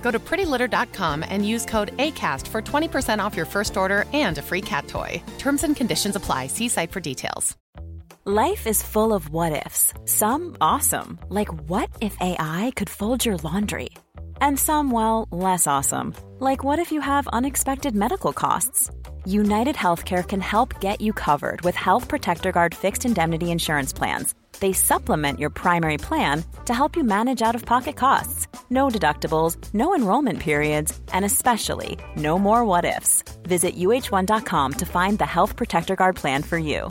Go to prettylitter.com and use code ACAST for 20% off your first order and a free cat toy. Terms and conditions apply. See site for details. Life is full of what ifs. Some awesome, like what if AI could fold your laundry? And some, well, less awesome, like what if you have unexpected medical costs? United Healthcare can help get you covered with Health Protector Guard fixed indemnity insurance plans. They supplement your primary plan to help you manage out of pocket costs. No deductibles, no enrollment periods, and especially no more what ifs. Visit uh1.com to find the Health Protector Guard plan for you.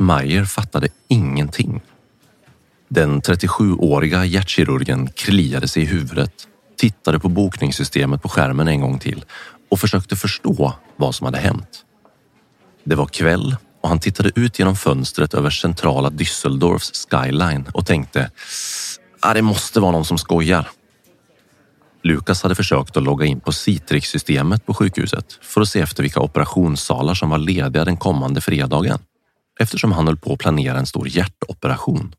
Andreas Meyer fattade ingenting. Den 37-åriga hjärtkirurgen kliade sig i huvudet, tittade på bokningssystemet på skärmen en gång till och försökte förstå vad som hade hänt. Det var kväll och han tittade ut genom fönstret över centrala Düsseldorfs skyline och tänkte ah, det måste vara någon som skojar. Lukas hade försökt att logga in på Citrix-systemet på sjukhuset för att se efter vilka operationssalar som var lediga den kommande fredagen eftersom han höll på att planera en stor hjärtoperation.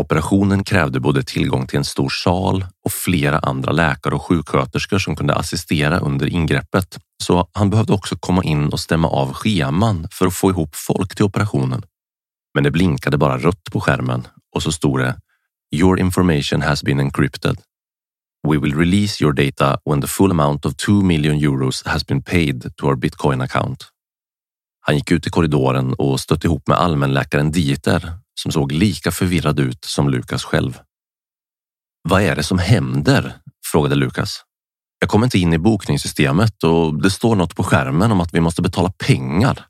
Operationen krävde både tillgång till en stor sal och flera andra läkare och sjuksköterskor som kunde assistera under ingreppet, så han behövde också komma in och stämma av scheman för att få ihop folk till operationen. Men det blinkade bara rött på skärmen och så stod det Your information has been encrypted. We will release your data when the full amount of 2 million euros has been paid to our bitcoin account. Han gick ut i korridoren och stötte ihop med allmänläkaren Dieter som såg lika förvirrad ut som Lukas själv. Vad är det som händer? frågade Lukas. Jag kommer inte in i bokningssystemet och det står något på skärmen om att vi måste betala pengar.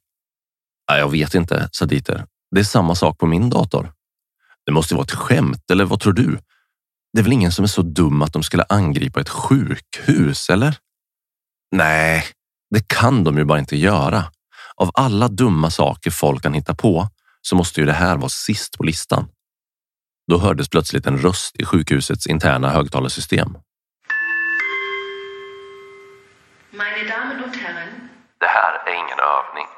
Jag vet inte, sa Dieter. Det är samma sak på min dator. Det måste vara ett skämt, eller vad tror du? Det är väl ingen som är så dum att de skulle angripa ett sjukhus, eller? Nej, det kan de ju bara inte göra. Av alla dumma saker folk kan hitta på så måste ju det här vara sist på listan. Då hördes plötsligt en röst i sjukhusets interna högtalarsystem. Meine Damen und Herren, Det här är ingen övning.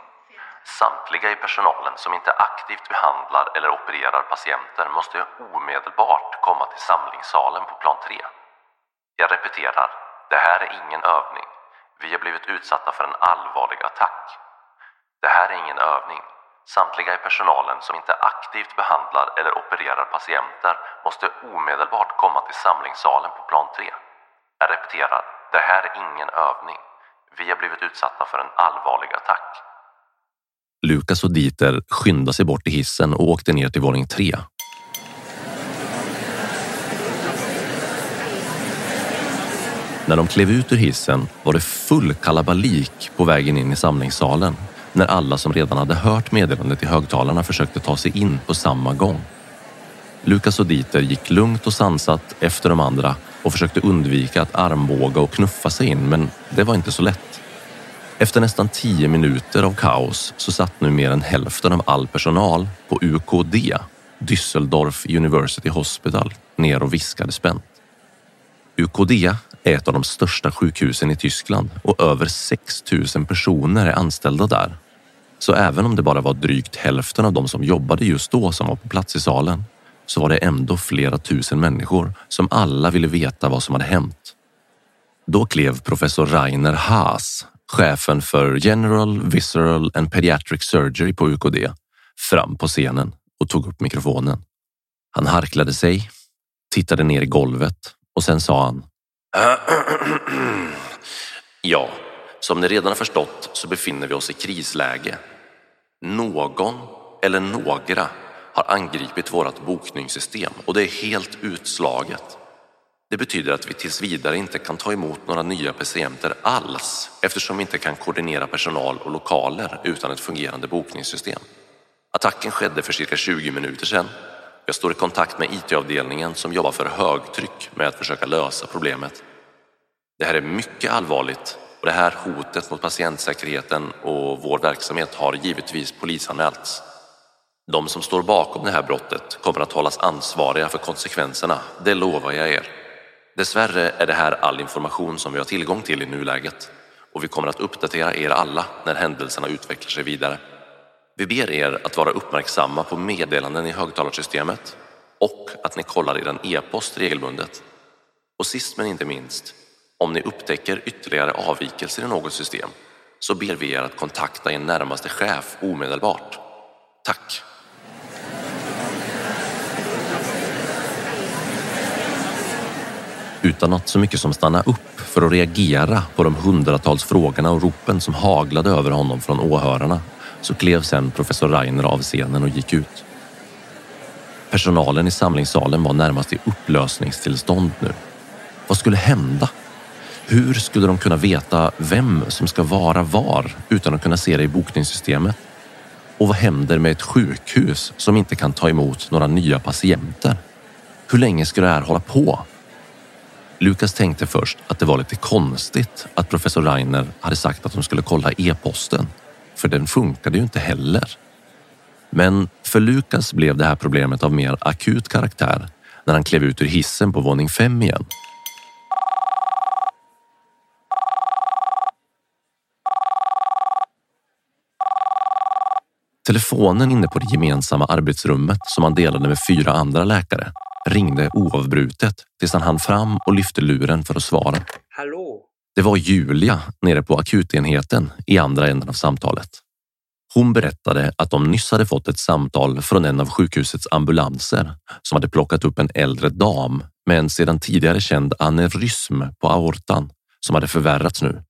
Samtliga i personalen som inte aktivt behandlar eller opererar patienter måste omedelbart komma till samlingssalen på plan 3. Jag repeterar, det här är ingen övning. Vi har blivit utsatta för en allvarlig attack. Det här är ingen övning. Samtliga i personalen som inte aktivt behandlar eller opererar patienter måste omedelbart komma till samlingssalen på plan 3. Jag repeterar, det här är ingen övning. Vi har blivit utsatta för en allvarlig attack. Lukas och Dieter skyndade sig bort i hissen och åkte ner till våning 3. När de klev ut ur hissen var det full kalabalik på vägen in i samlingssalen när alla som redan hade hört meddelandet i högtalarna försökte ta sig in på samma gång. Lukas och Dieter gick lugnt och sansat efter de andra och försökte undvika att armbåga och knuffa sig in, men det var inte så lätt. Efter nästan tio minuter av kaos så satt nu mer än hälften av all personal på UKD, Düsseldorf University Hospital, ner och viskade spänt. UKD är ett av de största sjukhusen i Tyskland och över 6 000 personer är anställda där. Så även om det bara var drygt hälften av de som jobbade just då som var på plats i salen så var det ändå flera tusen människor som alla ville veta vad som hade hänt. Då klev professor Rainer Haas, chefen för General, Visceral and Pediatric Surgery på UKD, fram på scenen och tog upp mikrofonen. Han harklade sig, tittade ner i golvet och sen sa han Ja, som ni redan har förstått så befinner vi oss i krisläge. Någon eller några har angripit vårt bokningssystem och det är helt utslaget. Det betyder att vi tills vidare inte kan ta emot några nya patienter alls eftersom vi inte kan koordinera personal och lokaler utan ett fungerande bokningssystem. Attacken skedde för cirka 20 minuter sedan. Jag står i kontakt med IT-avdelningen som jobbar för högtryck med att försöka lösa problemet. Det här är mycket allvarligt och det här hotet mot patientsäkerheten och vår verksamhet har givetvis polisanmälts. De som står bakom det här brottet kommer att hållas ansvariga för konsekvenserna, det lovar jag er. Dessvärre är det här all information som vi har tillgång till i nuläget och vi kommer att uppdatera er alla när händelserna utvecklar sig vidare. Vi ber er att vara uppmärksamma på meddelanden i högtalarsystemet och att ni kollar er e-post regelbundet. Och sist men inte minst, om ni upptäcker ytterligare avvikelser i något system så ber vi er att kontakta er närmaste chef omedelbart. Tack! Utan att så mycket som stanna upp för att reagera på de hundratals frågorna och ropen som haglade över honom från åhörarna så klev sen professor Reiner av scenen och gick ut. Personalen i samlingssalen var närmast i upplösningstillstånd nu. Vad skulle hända? Hur skulle de kunna veta vem som ska vara var utan att kunna se det i bokningssystemet? Och vad händer med ett sjukhus som inte kan ta emot några nya patienter? Hur länge ska det här hålla på? Lukas tänkte först att det var lite konstigt att professor Reiner hade sagt att de skulle kolla e-posten, för den funkade ju inte heller. Men för Lukas blev det här problemet av mer akut karaktär när han klev ut ur hissen på våning fem igen. Telefonen inne på det gemensamma arbetsrummet som han delade med fyra andra läkare ringde oavbrutet tills han hann fram och lyfte luren för att svara. Hallå? Det var Julia nere på akutenheten i andra änden av samtalet. Hon berättade att de nyss hade fått ett samtal från en av sjukhusets ambulanser som hade plockat upp en äldre dam med en sedan tidigare känd aneurysm på aortan som hade förvärrats nu.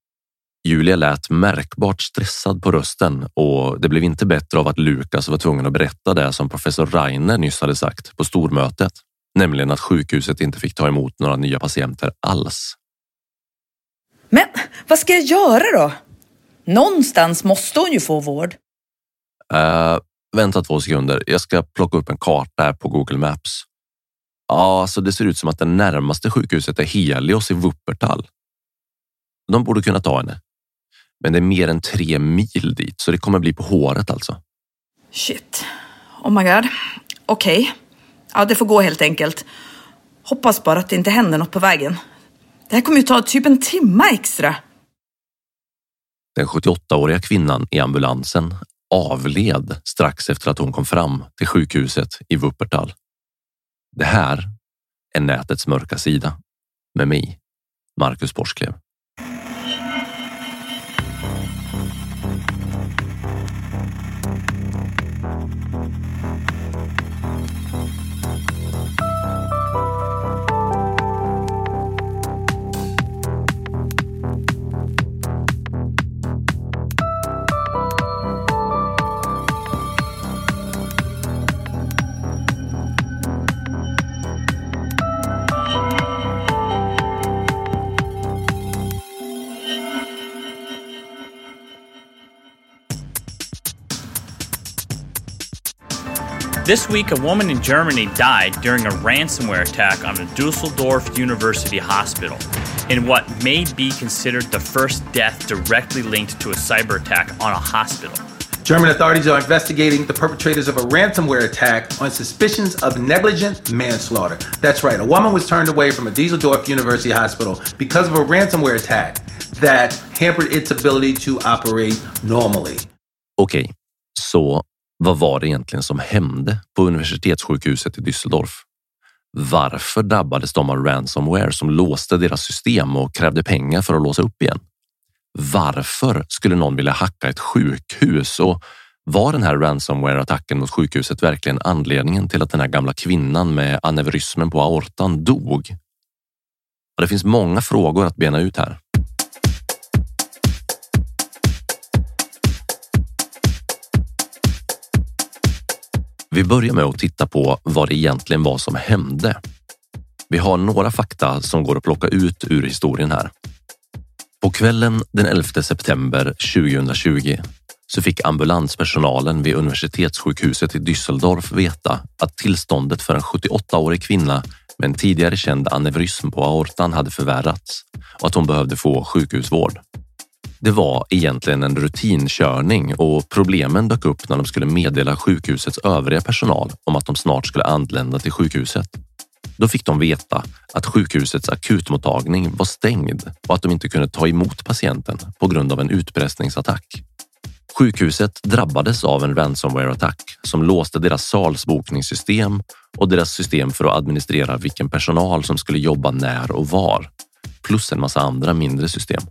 Julia lät märkbart stressad på rösten och det blev inte bättre av att Lukas var tvungen att berätta det som professor Reiner nyss hade sagt på stormötet, nämligen att sjukhuset inte fick ta emot några nya patienter alls. Men vad ska jag göra då? Någonstans måste hon ju få vård. Uh, vänta två sekunder. Jag ska plocka upp en karta här på Google Maps. Ja, alltså det ser ut som att det närmaste sjukhuset är Helios i Wuppertal. De borde kunna ta henne. Men det är mer än tre mil dit, så det kommer bli på håret alltså. Shit. Oh my god. Okej. Okay. Ja, det får gå helt enkelt. Hoppas bara att det inte händer något på vägen. Det här kommer ju ta typ en timme extra. Den 78-åriga kvinnan i ambulansen avled strax efter att hon kom fram till sjukhuset i Wuppertal. Det här är nätets mörka sida med mig, Marcus Borsklev. This week, a woman in Germany died during a ransomware attack on a Dusseldorf University hospital in what may be considered the first death directly linked to a cyber attack on a hospital. German authorities are investigating the perpetrators of a ransomware attack on suspicions of negligent manslaughter. That's right, a woman was turned away from a Dusseldorf University hospital because of a ransomware attack that hampered its ability to operate normally. Okej, okay, så vad var det egentligen som hände på universitetssjukhuset i Düsseldorf? Varför drabbades de av ransomware som låste deras system och krävde pengar för att låsa upp igen? Varför skulle någon vilja hacka ett sjukhus och var den här ransomware-attacken mot sjukhuset verkligen anledningen till att den här gamla kvinnan med aneurysmen på aortan dog? Det finns många frågor att bena ut här. Vi börjar med att titta på vad det egentligen var som hände. Vi har några fakta som går att plocka ut ur historien här. På kvällen den 11 september 2020 så fick ambulanspersonalen vid universitetssjukhuset i Düsseldorf veta att tillståndet för en 78-årig kvinna med en tidigare känd aneurysm på aortan hade förvärrats och att hon behövde få sjukhusvård. Det var egentligen en rutinkörning och problemen dök upp när de skulle meddela sjukhusets övriga personal om att de snart skulle anlända till sjukhuset. Då fick de veta att sjukhusets akutmottagning var stängd och att de inte kunde ta emot patienten på grund av en utpressningsattack. Sjukhuset drabbades av en ransomware-attack som låste deras salsbokningssystem och deras system för att administrera vilken personal som skulle jobba när och var, plus en massa andra mindre system.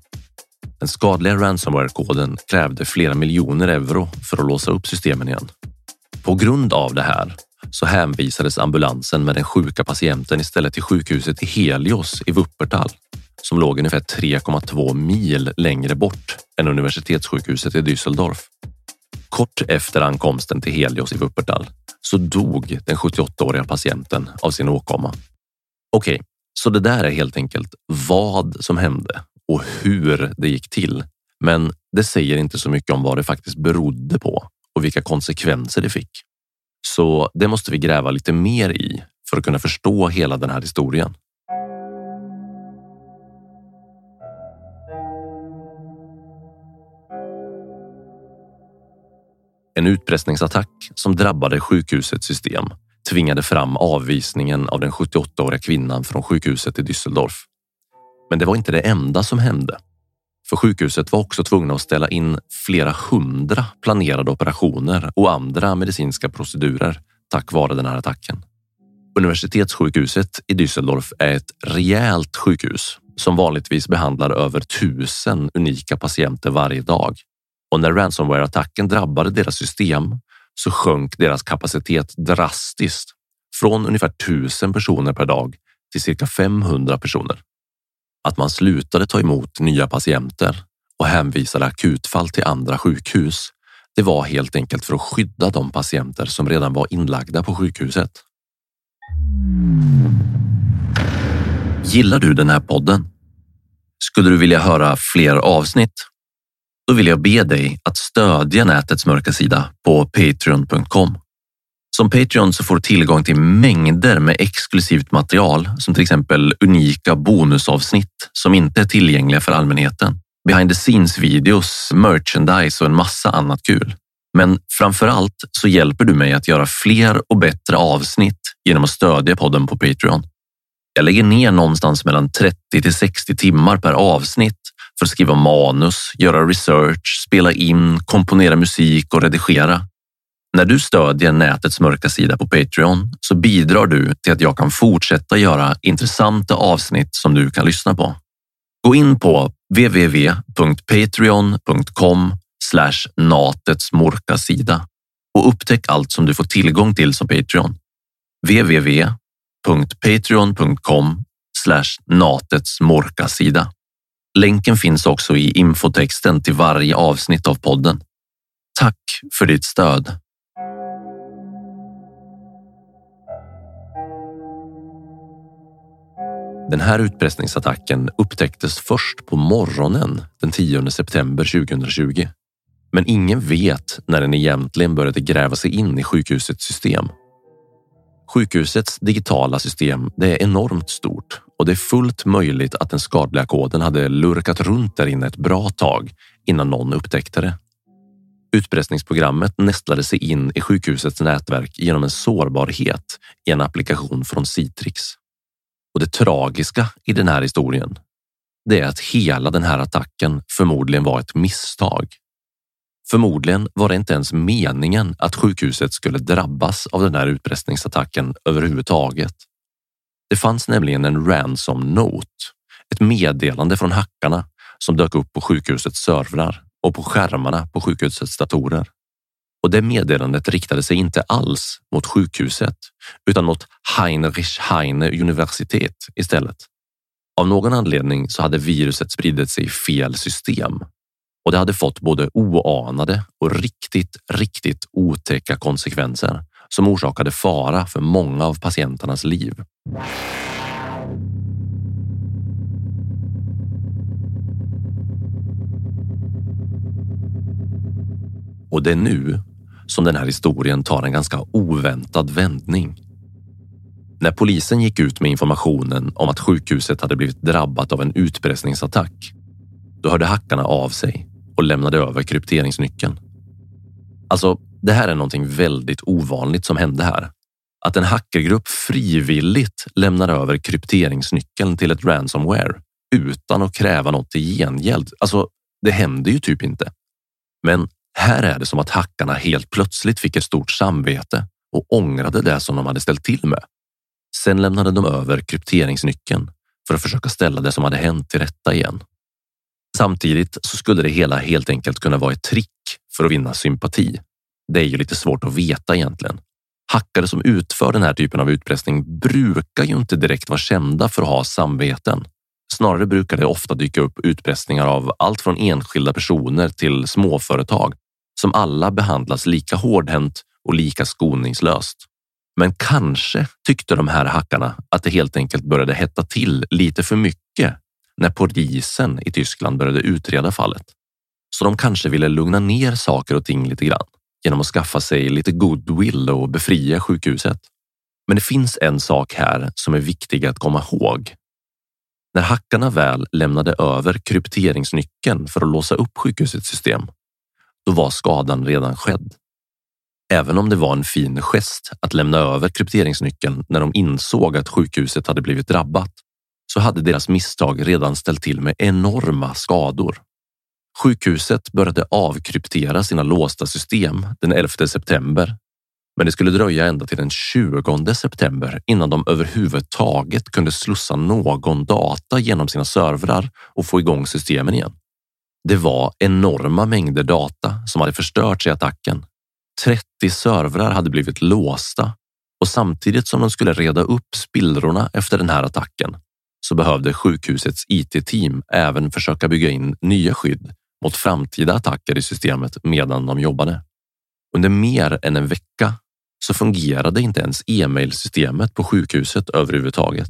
Den skadliga ransomware-koden krävde flera miljoner euro för att låsa upp systemen igen. På grund av det här så hänvisades ambulansen med den sjuka patienten istället till sjukhuset i Helios i Wuppertal som låg ungefär 3,2 mil längre bort än universitetssjukhuset i Düsseldorf. Kort efter ankomsten till Helios i Wuppertal så dog den 78-åriga patienten av sin åkomma. Okej, okay, så det där är helt enkelt vad som hände och hur det gick till. Men det säger inte så mycket om vad det faktiskt berodde på och vilka konsekvenser det fick. Så det måste vi gräva lite mer i för att kunna förstå hela den här historien. En utpressningsattack som drabbade sjukhusets system tvingade fram avvisningen av den 78-åriga kvinnan från sjukhuset i Düsseldorf. Men det var inte det enda som hände. För sjukhuset var också tvungna att ställa in flera hundra planerade operationer och andra medicinska procedurer tack vare den här attacken. Universitetssjukhuset i Düsseldorf är ett rejält sjukhus som vanligtvis behandlar över tusen unika patienter varje dag. Och när ransomware-attacken drabbade deras system så sjönk deras kapacitet drastiskt från ungefär tusen personer per dag till cirka 500 personer att man slutade ta emot nya patienter och hänvisade akutfall till andra sjukhus. Det var helt enkelt för att skydda de patienter som redan var inlagda på sjukhuset. Gillar du den här podden? Skulle du vilja höra fler avsnitt? Då vill jag be dig att stödja nätets mörka sida på patreon.com. Som Patreon så får du tillgång till mängder med exklusivt material som till exempel unika bonusavsnitt som inte är tillgängliga för allmänheten. Behind the scenes videos, merchandise och en massa annat kul. Men framför allt så hjälper du mig att göra fler och bättre avsnitt genom att stödja podden på Patreon. Jag lägger ner någonstans mellan 30 till 60 timmar per avsnitt för att skriva manus, göra research, spela in, komponera musik och redigera. När du stödjer nätets mörka sida på Patreon så bidrar du till att jag kan fortsätta göra intressanta avsnitt som du kan lyssna på. Gå in på www.patreon.com natets mörka sida och upptäck allt som du får tillgång till som Patreon. www.patreon.com natets mörka sida. Länken finns också i infotexten till varje avsnitt av podden. Tack för ditt stöd. Den här utpressningsattacken upptäcktes först på morgonen den 10 september 2020. Men ingen vet när den egentligen började gräva sig in i sjukhusets system Sjukhusets digitala system det är enormt stort och det är fullt möjligt att den skadliga koden hade lurkat runt där inne ett bra tag innan någon upptäckte det. Utpressningsprogrammet nästlade sig in i sjukhusets nätverk genom en sårbarhet i en applikation från Citrix. Och det tragiska i den här historien, det är att hela den här attacken förmodligen var ett misstag. Förmodligen var det inte ens meningen att sjukhuset skulle drabbas av den här utpressningsattacken överhuvudtaget. Det fanns nämligen en ransom note, ett meddelande från hackarna som dök upp på sjukhusets servrar och på skärmarna på sjukhusets datorer. Och det meddelandet riktade sig inte alls mot sjukhuset utan mot Heinrich Heine universitet istället. Av någon anledning så hade viruset spridit sig i fel system och det hade fått både oanade och riktigt, riktigt otäcka konsekvenser som orsakade fara för många av patienternas liv. Och det är nu som den här historien tar en ganska oväntad vändning. När polisen gick ut med informationen om att sjukhuset hade blivit drabbat av en utpressningsattack, då hörde hackarna av sig och lämnade över krypteringsnyckeln. Alltså, det här är någonting väldigt ovanligt som hände här. Att en hackergrupp frivilligt lämnar över krypteringsnyckeln till ett ransomware utan att kräva något i gengäld. Alltså, det händer ju typ inte. Men här är det som att hackarna helt plötsligt fick ett stort samvete och ångrade det som de hade ställt till med. Sen lämnade de över krypteringsnyckeln för att försöka ställa det som hade hänt till rätta igen. Samtidigt så skulle det hela helt enkelt kunna vara ett trick för att vinna sympati. Det är ju lite svårt att veta egentligen. Hackare som utför den här typen av utpressning brukar ju inte direkt vara kända för att ha samveten. Snarare brukar det ofta dyka upp utpressningar av allt från enskilda personer till småföretag som alla behandlas lika hårdhänt och lika skoningslöst. Men kanske tyckte de här hackarna att det helt enkelt började hetta till lite för mycket när polisen i Tyskland började utreda fallet. Så de kanske ville lugna ner saker och ting lite grann genom att skaffa sig lite goodwill och befria sjukhuset. Men det finns en sak här som är viktig att komma ihåg. När hackarna väl lämnade över krypteringsnyckeln för att låsa upp sjukhusets system, då var skadan redan skedd. Även om det var en fin gest att lämna över krypteringsnyckeln när de insåg att sjukhuset hade blivit drabbat, så hade deras misstag redan ställt till med enorma skador. Sjukhuset började avkryptera sina låsta system den 11 september, men det skulle dröja ända till den 20 september innan de överhuvudtaget kunde slussa någon data genom sina servrar och få igång systemen igen. Det var enorma mängder data som hade förstörts i attacken. 30 servrar hade blivit låsta och samtidigt som de skulle reda upp spillrorna efter den här attacken så behövde sjukhusets IT-team även försöka bygga in nya skydd mot framtida attacker i systemet medan de jobbade. Under mer än en vecka så fungerade inte ens e-mailsystemet på sjukhuset överhuvudtaget.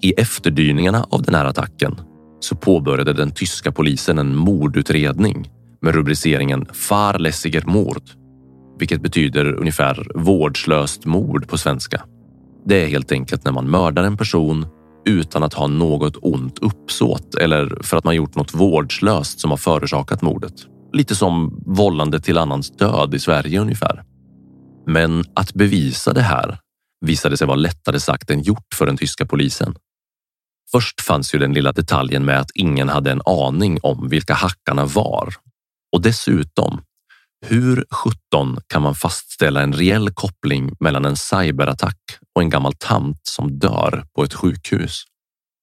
I efterdyningarna av den här attacken så påbörjade den tyska polisen en mordutredning med rubriceringen Fahrlässiger Mord. vilket betyder ungefär vårdslöst mord på svenska. Det är helt enkelt när man mördar en person utan att ha något ont uppsåt eller för att man gjort något vårdslöst som har förorsakat mordet. Lite som vållande till annans död i Sverige ungefär. Men att bevisa det här visade sig vara lättare sagt än gjort för den tyska polisen. Först fanns ju den lilla detaljen med att ingen hade en aning om vilka hackarna var. Och dessutom, hur 17 kan man fastställa en reell koppling mellan en cyberattack och en gammal tant som dör på ett sjukhus?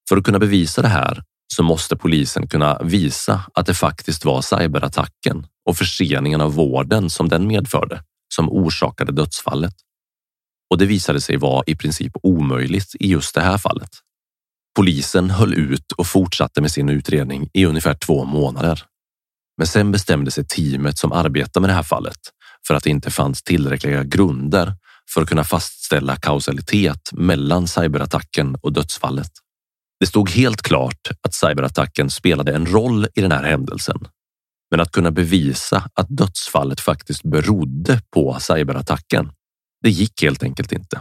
För att kunna bevisa det här så måste polisen kunna visa att det faktiskt var cyberattacken och förseningen av vården som den medförde som orsakade dödsfallet. Och det visade sig vara i princip omöjligt i just det här fallet. Polisen höll ut och fortsatte med sin utredning i ungefär två månader. Men sen bestämde sig teamet som arbetar med det här fallet för att det inte fanns tillräckliga grunder för att kunna fastställa kausalitet mellan cyberattacken och dödsfallet. Det stod helt klart att cyberattacken spelade en roll i den här händelsen. Men att kunna bevisa att dödsfallet faktiskt berodde på cyberattacken, det gick helt enkelt inte.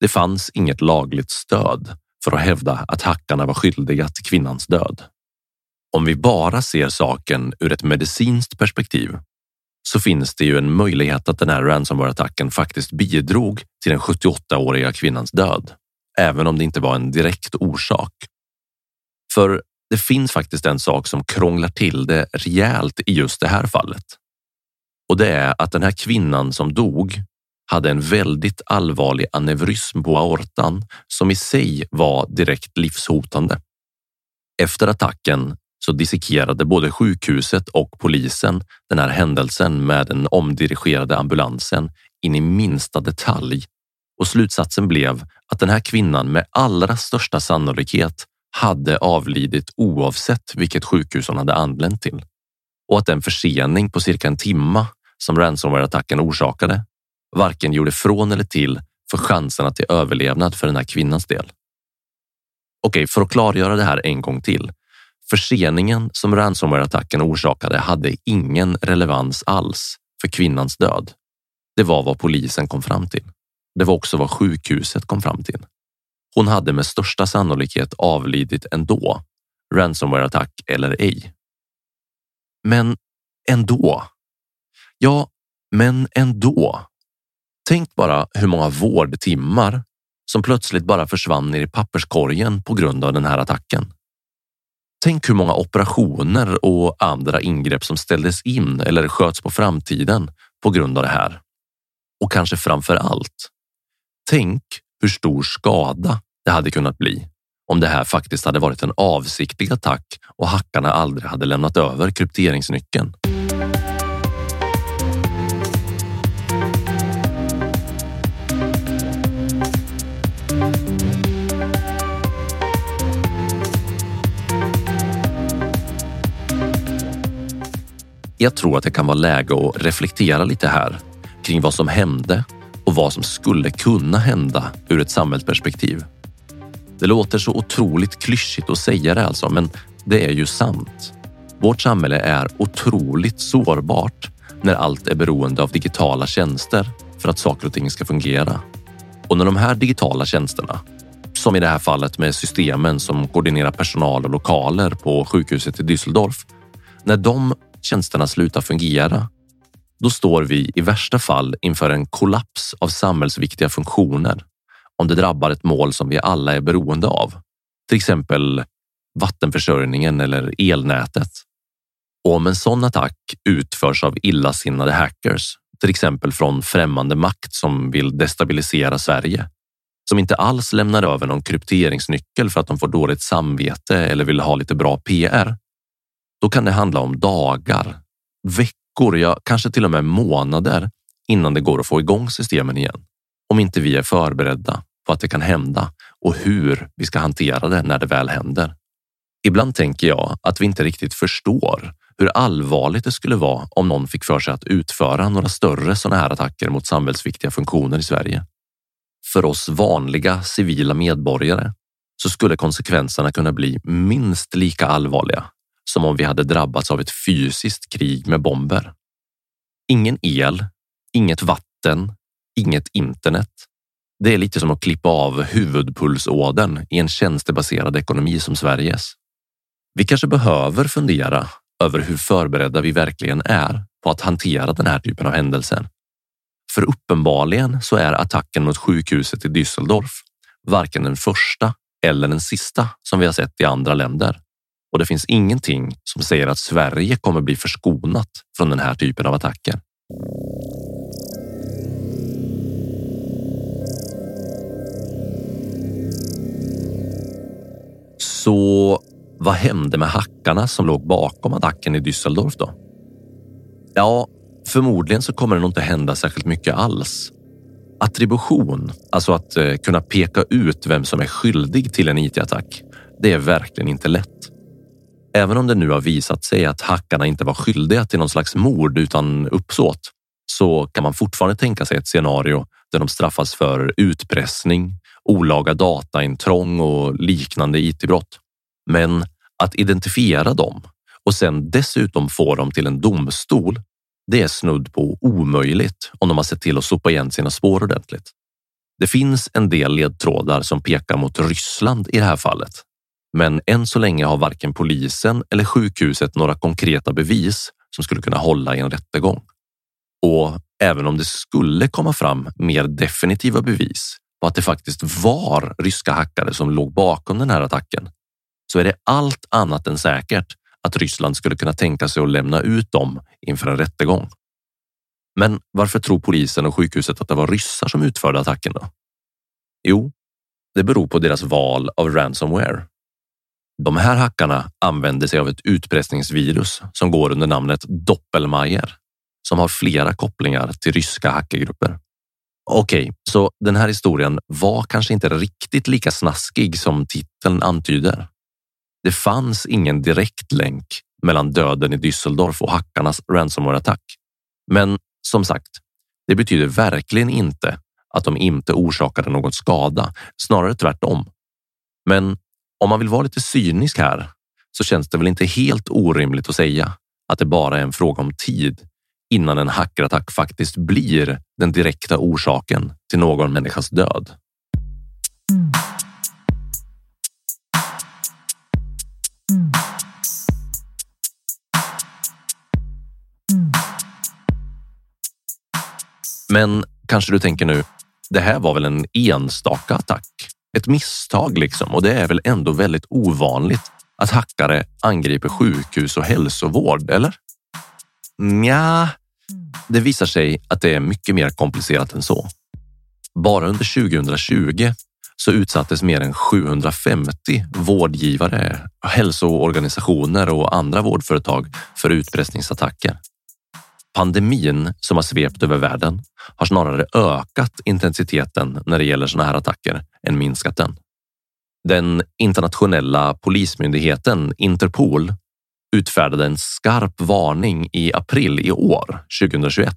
Det fanns inget lagligt stöd för att hävda att hackarna var skyldiga till kvinnans död. Om vi bara ser saken ur ett medicinskt perspektiv så finns det ju en möjlighet att den här ransomware-attacken faktiskt bidrog till den 78-åriga kvinnans död, även om det inte var en direkt orsak. För det finns faktiskt en sak som krånglar till det rejält i just det här fallet. Och det är att den här kvinnan som dog hade en väldigt allvarlig aneurysm på aortan som i sig var direkt livshotande. Efter attacken så dissekerade både sjukhuset och polisen den här händelsen med den omdirigerade ambulansen in i minsta detalj och slutsatsen blev att den här kvinnan med allra största sannolikhet hade avlidit oavsett vilket sjukhus hon hade anlänt till och att den försening på cirka en timma som ransomware-attacken orsakade varken gjorde från eller till för chanserna till överlevnad för den här kvinnans del. Okej, för att klargöra det här en gång till. Förseningen som ransomware-attacken orsakade hade ingen relevans alls för kvinnans död. Det var vad polisen kom fram till. Det var också vad sjukhuset kom fram till. Hon hade med största sannolikhet avlidit ändå, ransomware-attack eller ej. Men ändå. Ja, men ändå. Tänk bara hur många vårdtimmar som plötsligt bara försvann ner i papperskorgen på grund av den här attacken. Tänk hur många operationer och andra ingrepp som ställdes in eller sköts på framtiden på grund av det här. Och kanske framför allt. Tänk hur stor skada det hade kunnat bli om det här faktiskt hade varit en avsiktlig attack och hackarna aldrig hade lämnat över krypteringsnyckeln. Jag tror att det kan vara läge att reflektera lite här kring vad som hände och vad som skulle kunna hända ur ett samhällsperspektiv. Det låter så otroligt klyschigt att säga det alltså, men det är ju sant. Vårt samhälle är otroligt sårbart när allt är beroende av digitala tjänster för att saker och ting ska fungera. Och när de här digitala tjänsterna, som i det här fallet med systemen som koordinerar personal och lokaler på sjukhuset i Düsseldorf, när de tjänsterna slutar fungera, då står vi i värsta fall inför en kollaps av samhällsviktiga funktioner om det drabbar ett mål som vi alla är beroende av. Till exempel vattenförsörjningen eller elnätet. Och om en sån attack utförs av illasinnade hackers, till exempel från främmande makt som vill destabilisera Sverige, som inte alls lämnar över någon krypteringsnyckel för att de får dåligt samvete eller vill ha lite bra PR, då kan det handla om dagar, veckor, ja kanske till och med månader innan det går att få igång systemen igen. Om inte vi är förberedda på att det kan hända och hur vi ska hantera det när det väl händer. Ibland tänker jag att vi inte riktigt förstår hur allvarligt det skulle vara om någon fick för sig att utföra några större sådana här attacker mot samhällsviktiga funktioner i Sverige. För oss vanliga civila medborgare så skulle konsekvenserna kunna bli minst lika allvarliga som om vi hade drabbats av ett fysiskt krig med bomber. Ingen el, Inget vatten, inget internet. Det är lite som att klippa av huvudpulsådern i en tjänstebaserad ekonomi som Sveriges. Vi kanske behöver fundera över hur förberedda vi verkligen är på att hantera den här typen av händelser. För uppenbarligen så är attacken mot sjukhuset i Düsseldorf varken den första eller den sista som vi har sett i andra länder. Och det finns ingenting som säger att Sverige kommer bli förskonat från den här typen av attacker. Så vad hände med hackarna som låg bakom attacken i Düsseldorf då? Ja, förmodligen så kommer det nog inte hända särskilt mycket alls. Attribution, alltså att eh, kunna peka ut vem som är skyldig till en IT-attack, det är verkligen inte lätt. Även om det nu har visat sig att hackarna inte var skyldiga till någon slags mord utan uppsåt, så kan man fortfarande tänka sig ett scenario där de straffas för utpressning, olaga dataintrång och liknande IT-brott. Men att identifiera dem och sen dessutom få dem till en domstol, det är snudd på omöjligt om de har sett till att sopa igen sina spår ordentligt. Det finns en del ledtrådar som pekar mot Ryssland i det här fallet. Men än så länge har varken polisen eller sjukhuset några konkreta bevis som skulle kunna hålla i en rättegång. Och även om det skulle komma fram mer definitiva bevis på att det faktiskt var ryska hackare som låg bakom den här attacken så är det allt annat än säkert att Ryssland skulle kunna tänka sig att lämna ut dem inför en rättegång. Men varför tror polisen och sjukhuset att det var ryssar som utförde attacken då? Jo, det beror på deras val av ransomware. De här hackarna använder sig av ett utpressningsvirus som går under namnet Doppelmayr som har flera kopplingar till ryska hackergrupper. Okej, okay, så den här historien var kanske inte riktigt lika snaskig som titeln antyder. Det fanns ingen direkt länk mellan döden i Düsseldorf och hackarnas ransomware-attack. Men som sagt, det betyder verkligen inte att de inte orsakade någon skada, snarare tvärtom. Men om man vill vara lite cynisk här så känns det väl inte helt orimligt att säga att det bara är en fråga om tid innan en hackerattack faktiskt blir den direkta orsaken till någon människas död. Men kanske du tänker nu, det här var väl en enstaka attack? Ett misstag liksom och det är väl ändå väldigt ovanligt att hackare angriper sjukhus och hälsovård, eller? Nja, det visar sig att det är mycket mer komplicerat än så. Bara under 2020 så utsattes mer än 750 vårdgivare, hälsoorganisationer och andra vårdföretag för utpressningsattacker. Pandemin som har svept över världen har snarare ökat intensiteten när det gäller sådana här attacker än minskat den. Den internationella polismyndigheten Interpol utfärdade en skarp varning i april i år, 2021,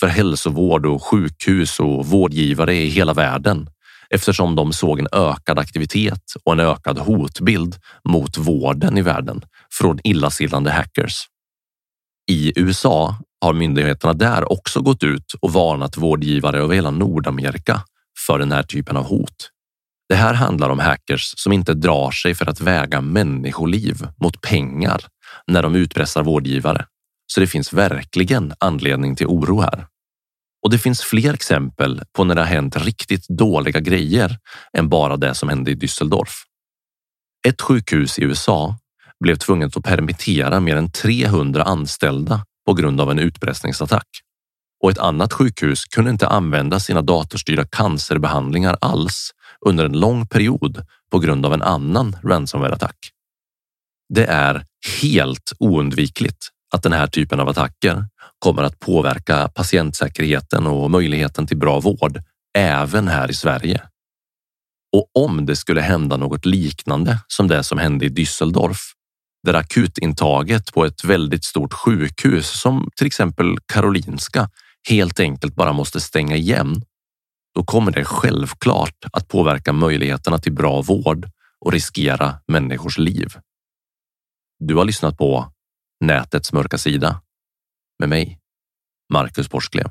för hälsovård och sjukhus och vårdgivare i hela världen eftersom de såg en ökad aktivitet och en ökad hotbild mot vården i världen från illasinnade hackers. I USA har myndigheterna där också gått ut och varnat vårdgivare över hela Nordamerika för den här typen av hot. Det här handlar om hackers som inte drar sig för att väga människoliv mot pengar när de utpressar vårdgivare. Så det finns verkligen anledning till oro här. Och det finns fler exempel på när det har hänt riktigt dåliga grejer än bara det som hände i Düsseldorf. Ett sjukhus i USA blev tvunget att permittera mer än 300 anställda på grund av en utpressningsattack. Och ett annat sjukhus kunde inte använda sina datorstyrda cancerbehandlingar alls under en lång period på grund av en annan ransomware-attack. Det är helt oundvikligt att den här typen av attacker kommer att påverka patientsäkerheten och möjligheten till bra vård även här i Sverige. Och om det skulle hända något liknande som det som hände i Düsseldorf, där akutintaget på ett väldigt stort sjukhus som till exempel Karolinska helt enkelt bara måste stänga igen, då kommer det självklart att påverka möjligheterna till bra vård och riskera människors liv. Du har lyssnat på Nätets mörka sida med mig, Marcus Borsklev.